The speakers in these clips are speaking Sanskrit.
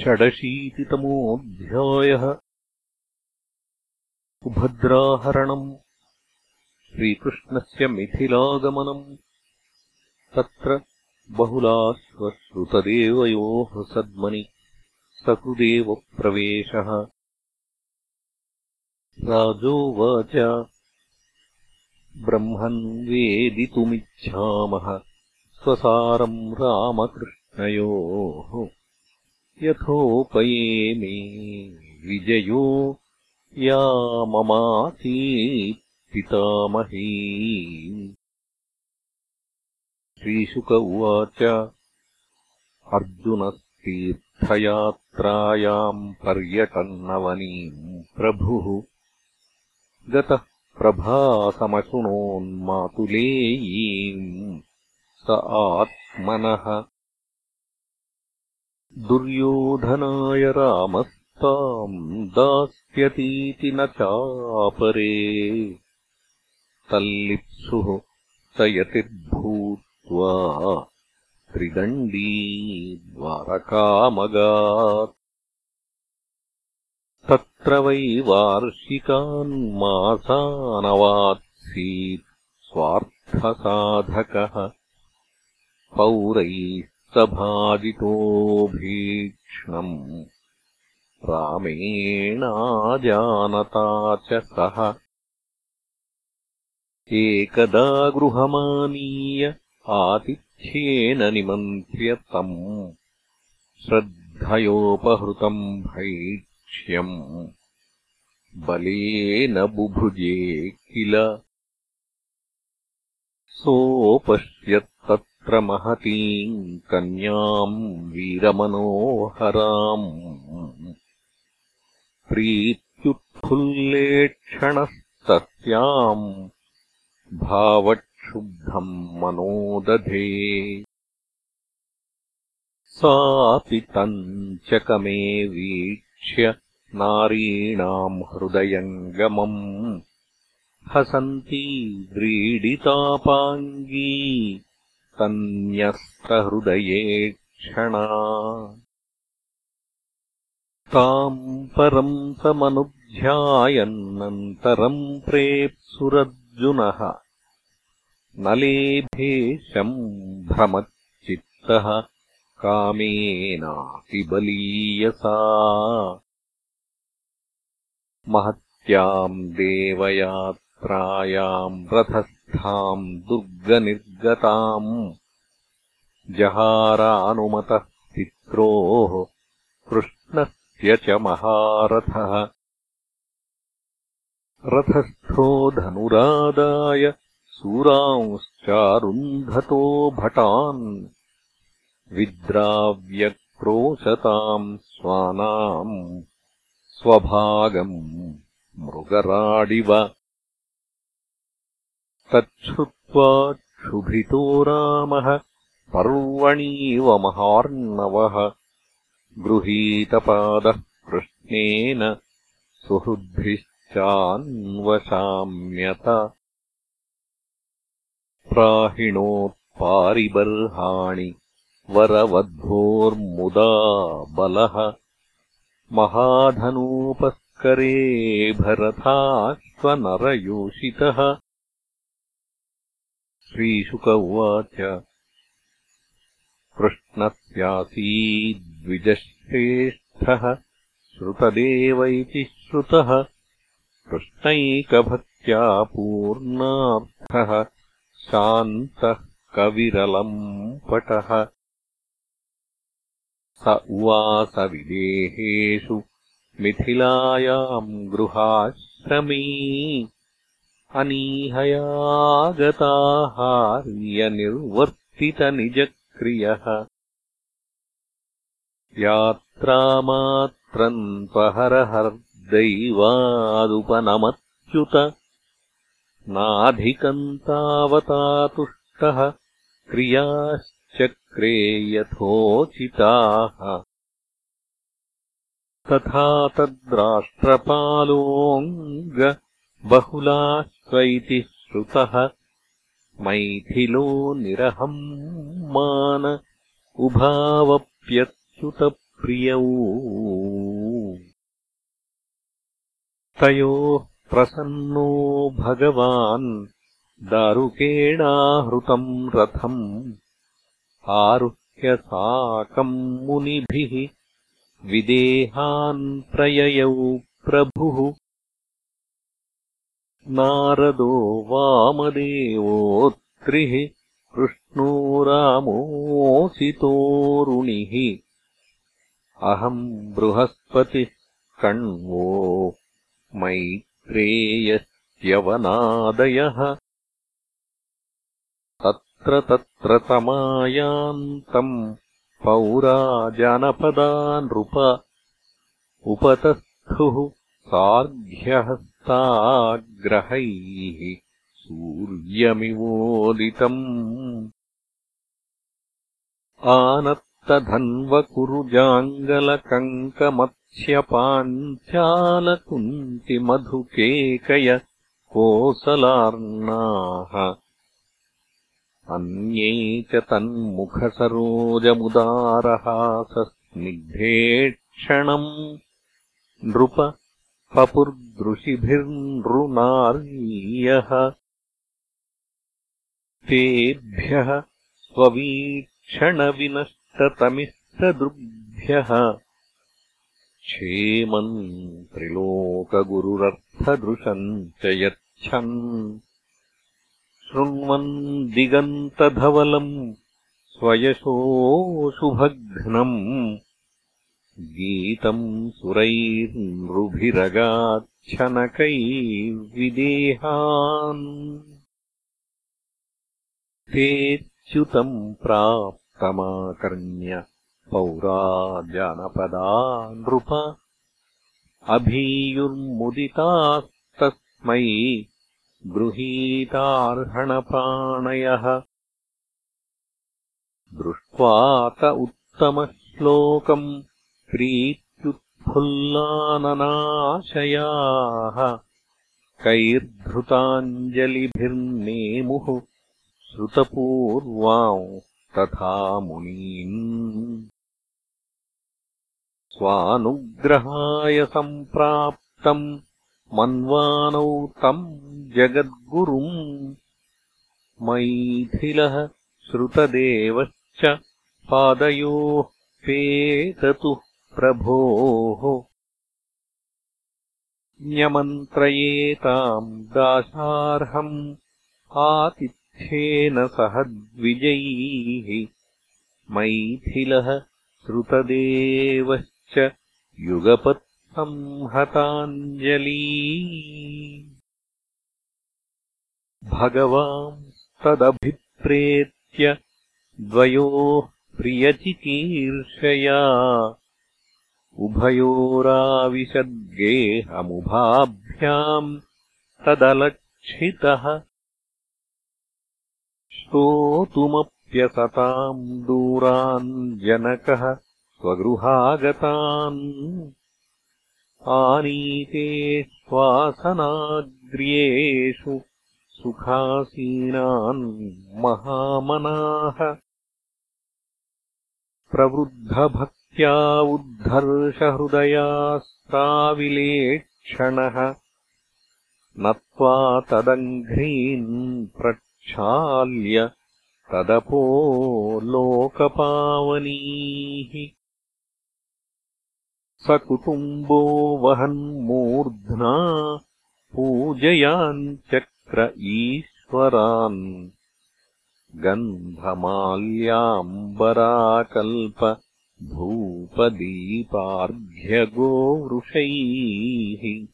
षडशीतितमोऽध्यायः। सुभद्राहरणम्। श्रीकृष्णस्य मिथिलागमनम्। तत्र बहुलाश्वश्रुतदेवयोः सद्मनि सकृदेवप्रवेशः। राजोवाच। ब्रह्मन् वेदितुमिच्छामः। स्वसारम् रामकृष्णयोः यथोपयेमे विजयो या ममासीत्पितामही। श्रीशुक उवाच अर्जुनस्तीर्थयात्रायाम् पर्यटन्नवनीम् प्रभुः। गतः प्रभासमशृणोन्मातुलेयीम् स आत्मनः दुर्योधनाय रामस्ताम् दास्यतीति न चापरे। तल्लिप्सुः स यतिर्भूत्वा त्रिदण्डी द्वारकामगात् तत्र वै वार्षिकान् मासानवात्सीत् स्वार्थसाधकः। पौरैः भाजितो भीक्ष्णम्। रामेणाजानता च सः एकदा गृहमानीय आतिथ्येन निमन्त्र्य तम्। श्रद्धयोपहृतम् भैक्ष्यम्। बलेन बुभुजे किल सोऽपश्यत् महतीम् कन्याम् वीरमनोहराम् प्रीत्युत्फुल्लेक्षणस्तस्याम् भावक्षुब्धम् मनोदधे। सापि तञ्चकमे वीक्ष्य नारीणाम् हृदयङ्गमम् हसन्ती व्रीडितापाङ्गी तन्यस्तहृदये क्षणा। ताम् परम् समनुध्यायन्नन्तरम् प्रेप्सुरर्जुनः। न भ्रमच्चित्तः कामेनातिबलीयसा। महत्याम् देवयात्रायाम् रथः थाम् दुर्गनिर्गताम्। जहारानुमतः पित्रोः कृष्णस्य च महारथः। रथस्थो धनुरादाय सूरांश्चारुन्धतो भटान्। विद्राव्यक्रोशताम् स्वानाम्। स्वभागम् मृगराडिव तच्छ्रुत्वा क्षुभितो रामः पर्वणीव महार्णवः। गृहीतपादः कृष्णेन सुहृद्भिश्चान्वशाम्यत। प्राहिणोत्पारिबर्हाणि वरवध्वोर्मुदा बलः। महाधनूपस्करे भरथाश्वनरयोषितः श्रीशुक उवाच कृष्णस्यासीद्विजश्रेष्ठः श्रुतदेव इति श्रुतः कृष्णैकभक्त्या पूर्णार्थः शान्तः कविरलम् पटः। स उवासविदेहेषु मिथिलायाम् गृहाश्रमी अनीहयागताहार्यनिर्वर्तितनिजक्रियः यात्रामात्रम् त्वहरहर्दैवादुपनमच्युत नाधिकम् तावतातुष्टः क्रियाश्चक्रे यथोचिताः। तथा तद्राष्ट्रपालोऽङ्ग बहुलाश्व इति श्रुतः मैथिलो निरहम् मान उभावप्यच्युतप्रियः। प्रियौ तयोः प्रसन्नो भगवान् दारुकेणाहृतम् रथम्। आरुह्य साकम् मुनिभिः विदेहान् प्रययौ प्रभुः नारदो वामदेवोत्रिः कृष्णो रामोऽसितोरुणिः अहम् बृहस्पतिः कण्वो मैत्रेयस्त्यवनादयः तत्र तत्र तमायान्तम् पौरा जानपदा नृप उपतस्थुः सार्घ्यहस्ताग्रहैः सूर्यमिवोदितम्। आनत्तधन्वकुरुजाङ्गलकङ्कमत्स्यपाञ्चालकुन्तिमधुकेकय कोसलार्णाः। अन्ये च तन्मुखसरोजमुदारहासस्निग्धेक्षणम् नृप पपुर्दृशिभिर्नृनार्यः तेभ्यः स्ववीक्षणविनष्टतमिष्टदृग्भ्यः क्षेमम् त्रिलोकगुरुरर्थदृशम् च यच्छन्। शृण्वन् दिगन्तधवलम् स्वयशोऽशुभघ्नम् गीतम् सुरैर्नृभिरगाच्छनकैर्विदेहान्। तेऽच्युतम् प्राप्तमाकर्ण्य पौरा जानपदा नृप अभीयुर्मुदितास्तस्मै गृहीतार्हणप्राणयः। दृष्ट्वा त उत्तमश्लोकम् प्रीत्युत्फुल्लाननाशयाः कैर्धृताञ्जलिभिर्नेमुः श्रुतपूर्वाम् तथा मुनीन्। स्वानुग्रहाय सम्प्राप्तम् मन्वानौ तम् जगद्गुरुम् मैथिलः श्रुतदेवश्च पादयोः पेततुः प्रभोः। न्यमन्त्रयेताम् दाशार्हम् आतिथ्येन सह द्विजैः। मैथिलः श्रुतदेवश्च युगपत्संहताञ्जली। भगवांस्तदभिप्रेत्य द्वयोः प्रियचिकीर्षया उभयोराविशद्गेहमुभाभ्याम् तदलक्षितः श्रोतुमप्यसताम् दूरान् जनकः स्वगृहागतान् आनीते श्वासनाग्र्येषु सुखासीनान् महामनाः प्रवृद्धभक्त्या उद्धर्षहृदयास्ताविलेक्षणः नत्वा तदङ्घ्रीन् प्रक्षाल्य तदपो लोकपावनीः स कुटुम्बो वहन्मूर्ध्ना पूजयाञ्चक्र ईश्वरान् गन्धमाल्याम्बराकल्प भूपदीपार्घ्यगोवृषैः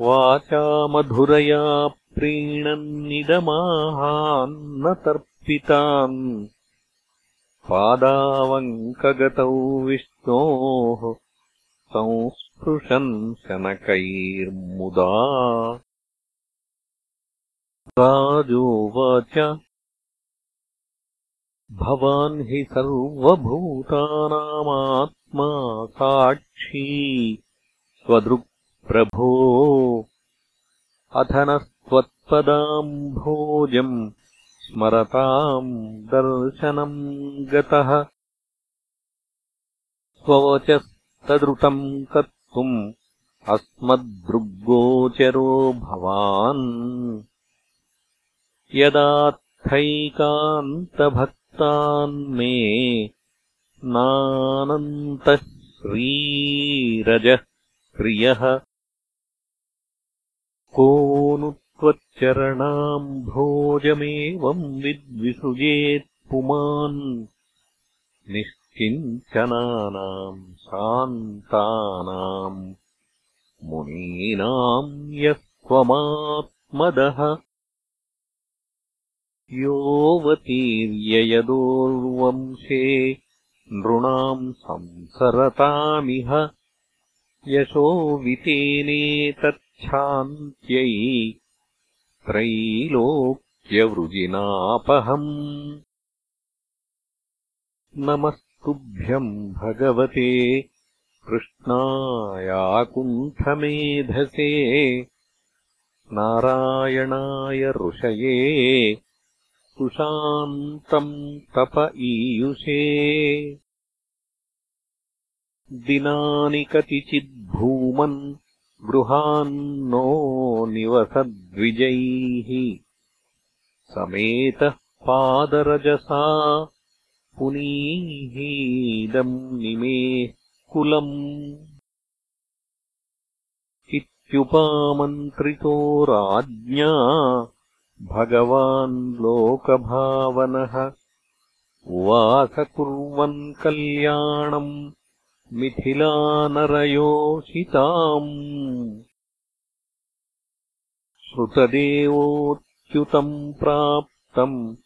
वाचा मधुरया प्रीणन्निदमाहान्नतर्पितान्। पादावङ्कगतौ विष्णोः संस्पृशन् शनकैर्मुदा। राजोवाच भवान् हि सर्वभूतानामात्मा साक्षी स्वदृक्प्रभो अथनस्त्वत्पदाम्भोजम् स्मरताम् दर्शनम् गतः। त्ववचस्तदृतम् कर्तुम् अस्मद्दृग्गोचरो भवान् यदार्थैकान्तभक्तान्मे नानन्तः श्रीरजः प्रियः को नु त्वच्चरणाम् भोजमेवम् विद्विसृजेत् पुमान्। निश्चिञ्चनानाम् शान्तानाम् मुनीनाम् यस्त्वमात्मदः योऽवतीर्ययदोर्वंशे नृणाम् संसरतामिह यशो वितेनेतच्छान्त्यै त्रैलोक्यवृजिनापहम्। नमस्तुभ्यम् भगवते कृष्णायाकुण्ठमेधसे नारायणाय ऋषये सुशान्तम् तप ईयुषे। दिनानि कतिचिद्भूमन् गृहान्नो निवसद्विजैः। समेतः पादरजसा पुनीहीदम् निमेः कुलम्। इत्युपामन्त्रितो राज्ञा भगवान् लोकभावनः उवास कुर्वन् कल्याणम् मिथिलानरयोषिताम्। श्रुतदेवोच्युतम् प्राप्तम्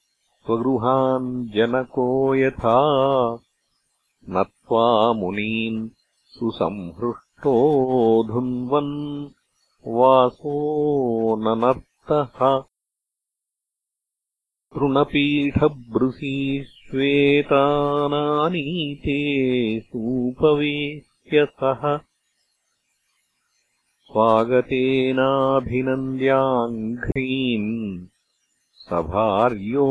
स्वगृहान् जनको यथा नत्वा मुनीन् सुसंहृष्टोऽधुन्वन् वासो ननर्तः तृणपीठभृसीश्वेतानानीते सूपवेश्य सः स्वागतेनाभिनन्द्याङ्घ्रीन् सभार्यो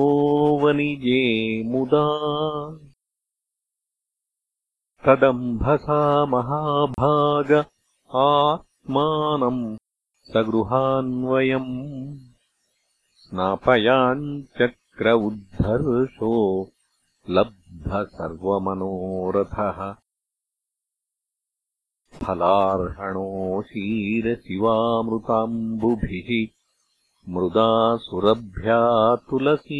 वनिजे मुदा। तदम्भसा महाभाग आत्मानम् सगृहान्वयम् स्नापयाञ्चक्र उद्धर्षो लब्धसर्वमनोरथः फलार्हणोऽशीरशिवामृताम्बुभिः मृदा सुरभ्या तुलसीकुशाम्बुजैः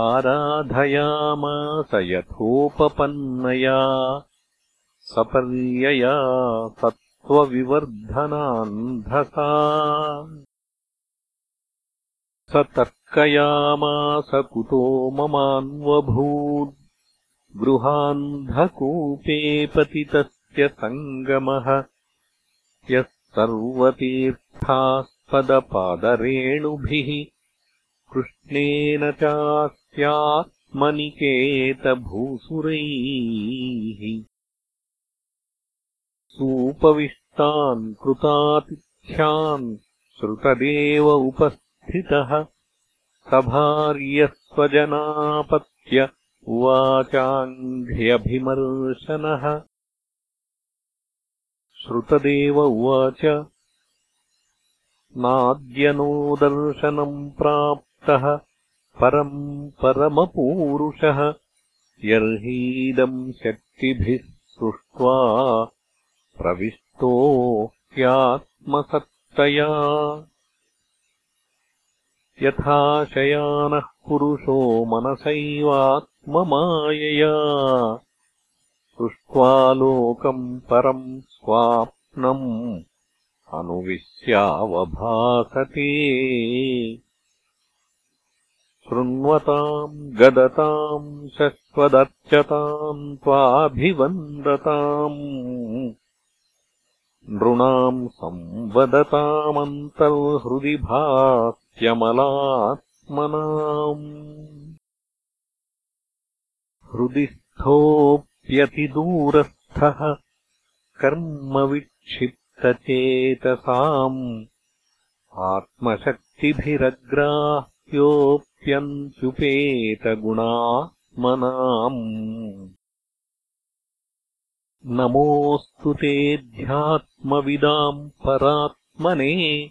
आराधयामास यथोपपन्नया सपर्यया सत्त्वविवर्धनान्धसा स तर्कयामास कुतो ममान्वभूत्। गृहान्धकूपे पतितस्य सङ्गमः। यः सर्वतीर्थास्पदपादरेणुभिः। कृष्णेन चास्यात्मनिकेतभूसुरैः सूपविष्टान् कृतातिथ्यान् श्रुतदेव उपस्थितः। सभार्यस्वजनापत्य उवाचाङ्घ्र्यभिमर्शनः। श्रुतदेव उवाच नाद्यनो दर्शनम् प्राप्तः परम् परमपूरुषः यर्हीदम् शक्तिभिः सृष्ट्वा प्रविष्टो ह्यात्मसत्तया यथा शयानः पुरुषो मनसैवात्ममायया। सृष्ट्वा लोकम् परम् स्वाप्नम् अनुविश्यावभासते। शृण्वताम् गदताम् शश्वदर्चताम् त्वाभिवन्दताम् नृणाम् संवदतामन्तर्हृदि भात्यमलात्मनाम् हृदिस्थोऽप्यतिदूरस्थः कर्मविक्षिप्तचेतसाम्। आत्मशक्तिभिरग्राह्योऽप्यन्त्युपेतगुणात्मनः नमोऽस्तु तेऽध्यात्मविदाम् परात्मने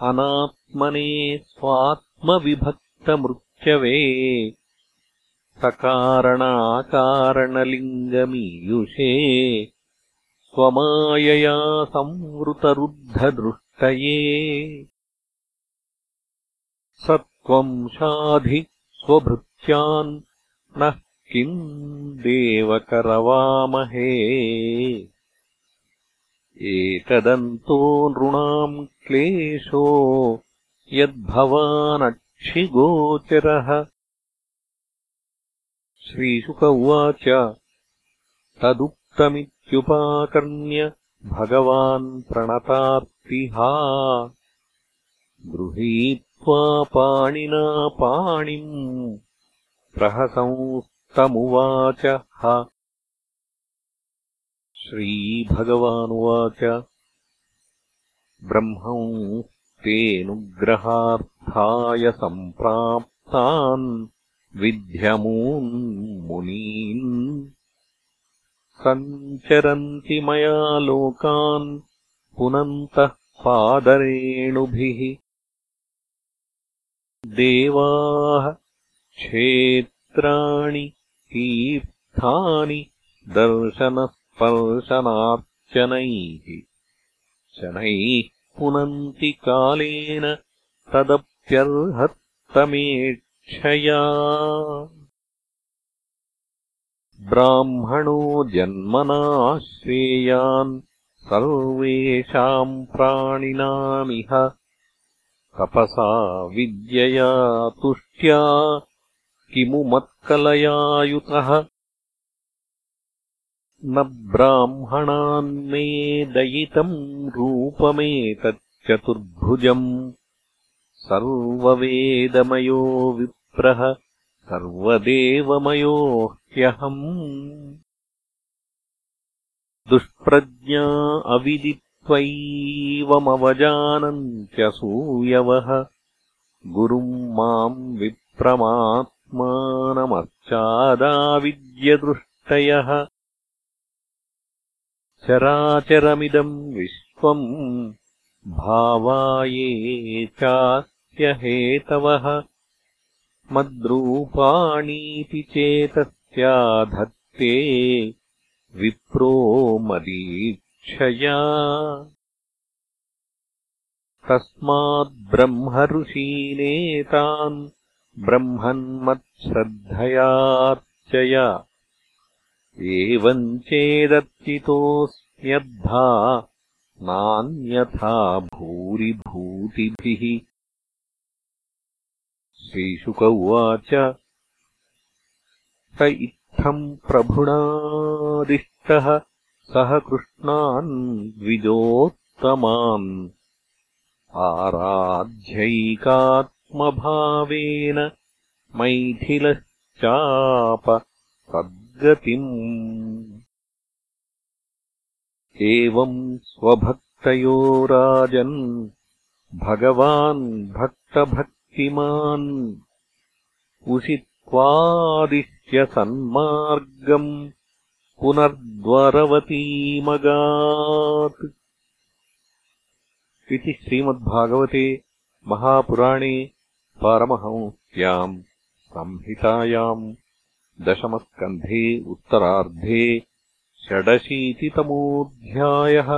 अनात्मने स्वात्मविभक्तमृत्यवे। सकारणाकारणलिङ्गमीयुषे स्वमायया संवृतरुद्धदृष्टये। स त्वम् शाधि स्वभृत्यान् नः किम् देवकरवामहे? एतदन्तो नृणाम् क्लेशो यद्भवानक्षिगोचरः। श्रीशुक उवाच तदुक्तमित्युपाकर्ण्य भगवान् प्रणतार्तिहा। गृहीत्वा पाणिना पाणिम् प्रहसंस्तमुवाचः श्रीभगवानुवाच। ब्रह्मंस्तेऽनुग्रहार्थाय सम्प्राप्तान् विध्यमून्मुनीन् सञ्चरन्ति मया लोकान् पुनन्तः पादरेणुभिः। देवाः क्षेत्राणि तीर्थानि दर्शनस्पर्शनार्चनैः। शनैः पुनन्ति कालेन तदप्यर्हत्तमेक्षया ब्राह्मणो जन्मनाश्रेयान् सर्वेषाम् प्राणिनामिह। तपसा विद्यया तुष्ट्या किमु मत्कलयायुतः न ब्राह्मणान्मे दयितम् रूपमेतच्चतुर्भुजम्। सर्ववेदमयो विप्रः सर्वदेवमयो ह्यहम् दुष्प्रज्ञा अविदित्वैवमवजानन्त्यसूयवः। गुरुम् माम् विप्रमात्मानमर्चादाविद्यदृष्टयः चराचरमिदम् विश्वम् भावाये चास्त्यहेतवः। मद्रूपाणीति चेतस्या धत्ते विप्रो मदीक्षया। तस्माद्ब्रह्मऋषीनेतान् ब्रह्मन्मच्छ्रद्धयार्चय एवम् चेदर्चितोऽस्म्यद्धा नान्यथा भूरिभूतिभिः। श्रीशुक उवाच। स इत्थम् प्रभुणादिष्टः। सः कृष्णान् द्विजोत्तमान् आराध्यैकात्मभावेन मैथिलश्चाप सद्गतिम्। एवम् स्वभक्तयो राजन् भगवान् भक्तभक् िमान् उषित्वादिश्य सन्मार्गम् पुनर्द्वरवतीमगात्। इति श्रीमद्भागवते महापुराणे पारमहंस्याम् संहितायाम् दशमस्कन्धे उत्तरार्धे षडशीतितमोऽध्यायः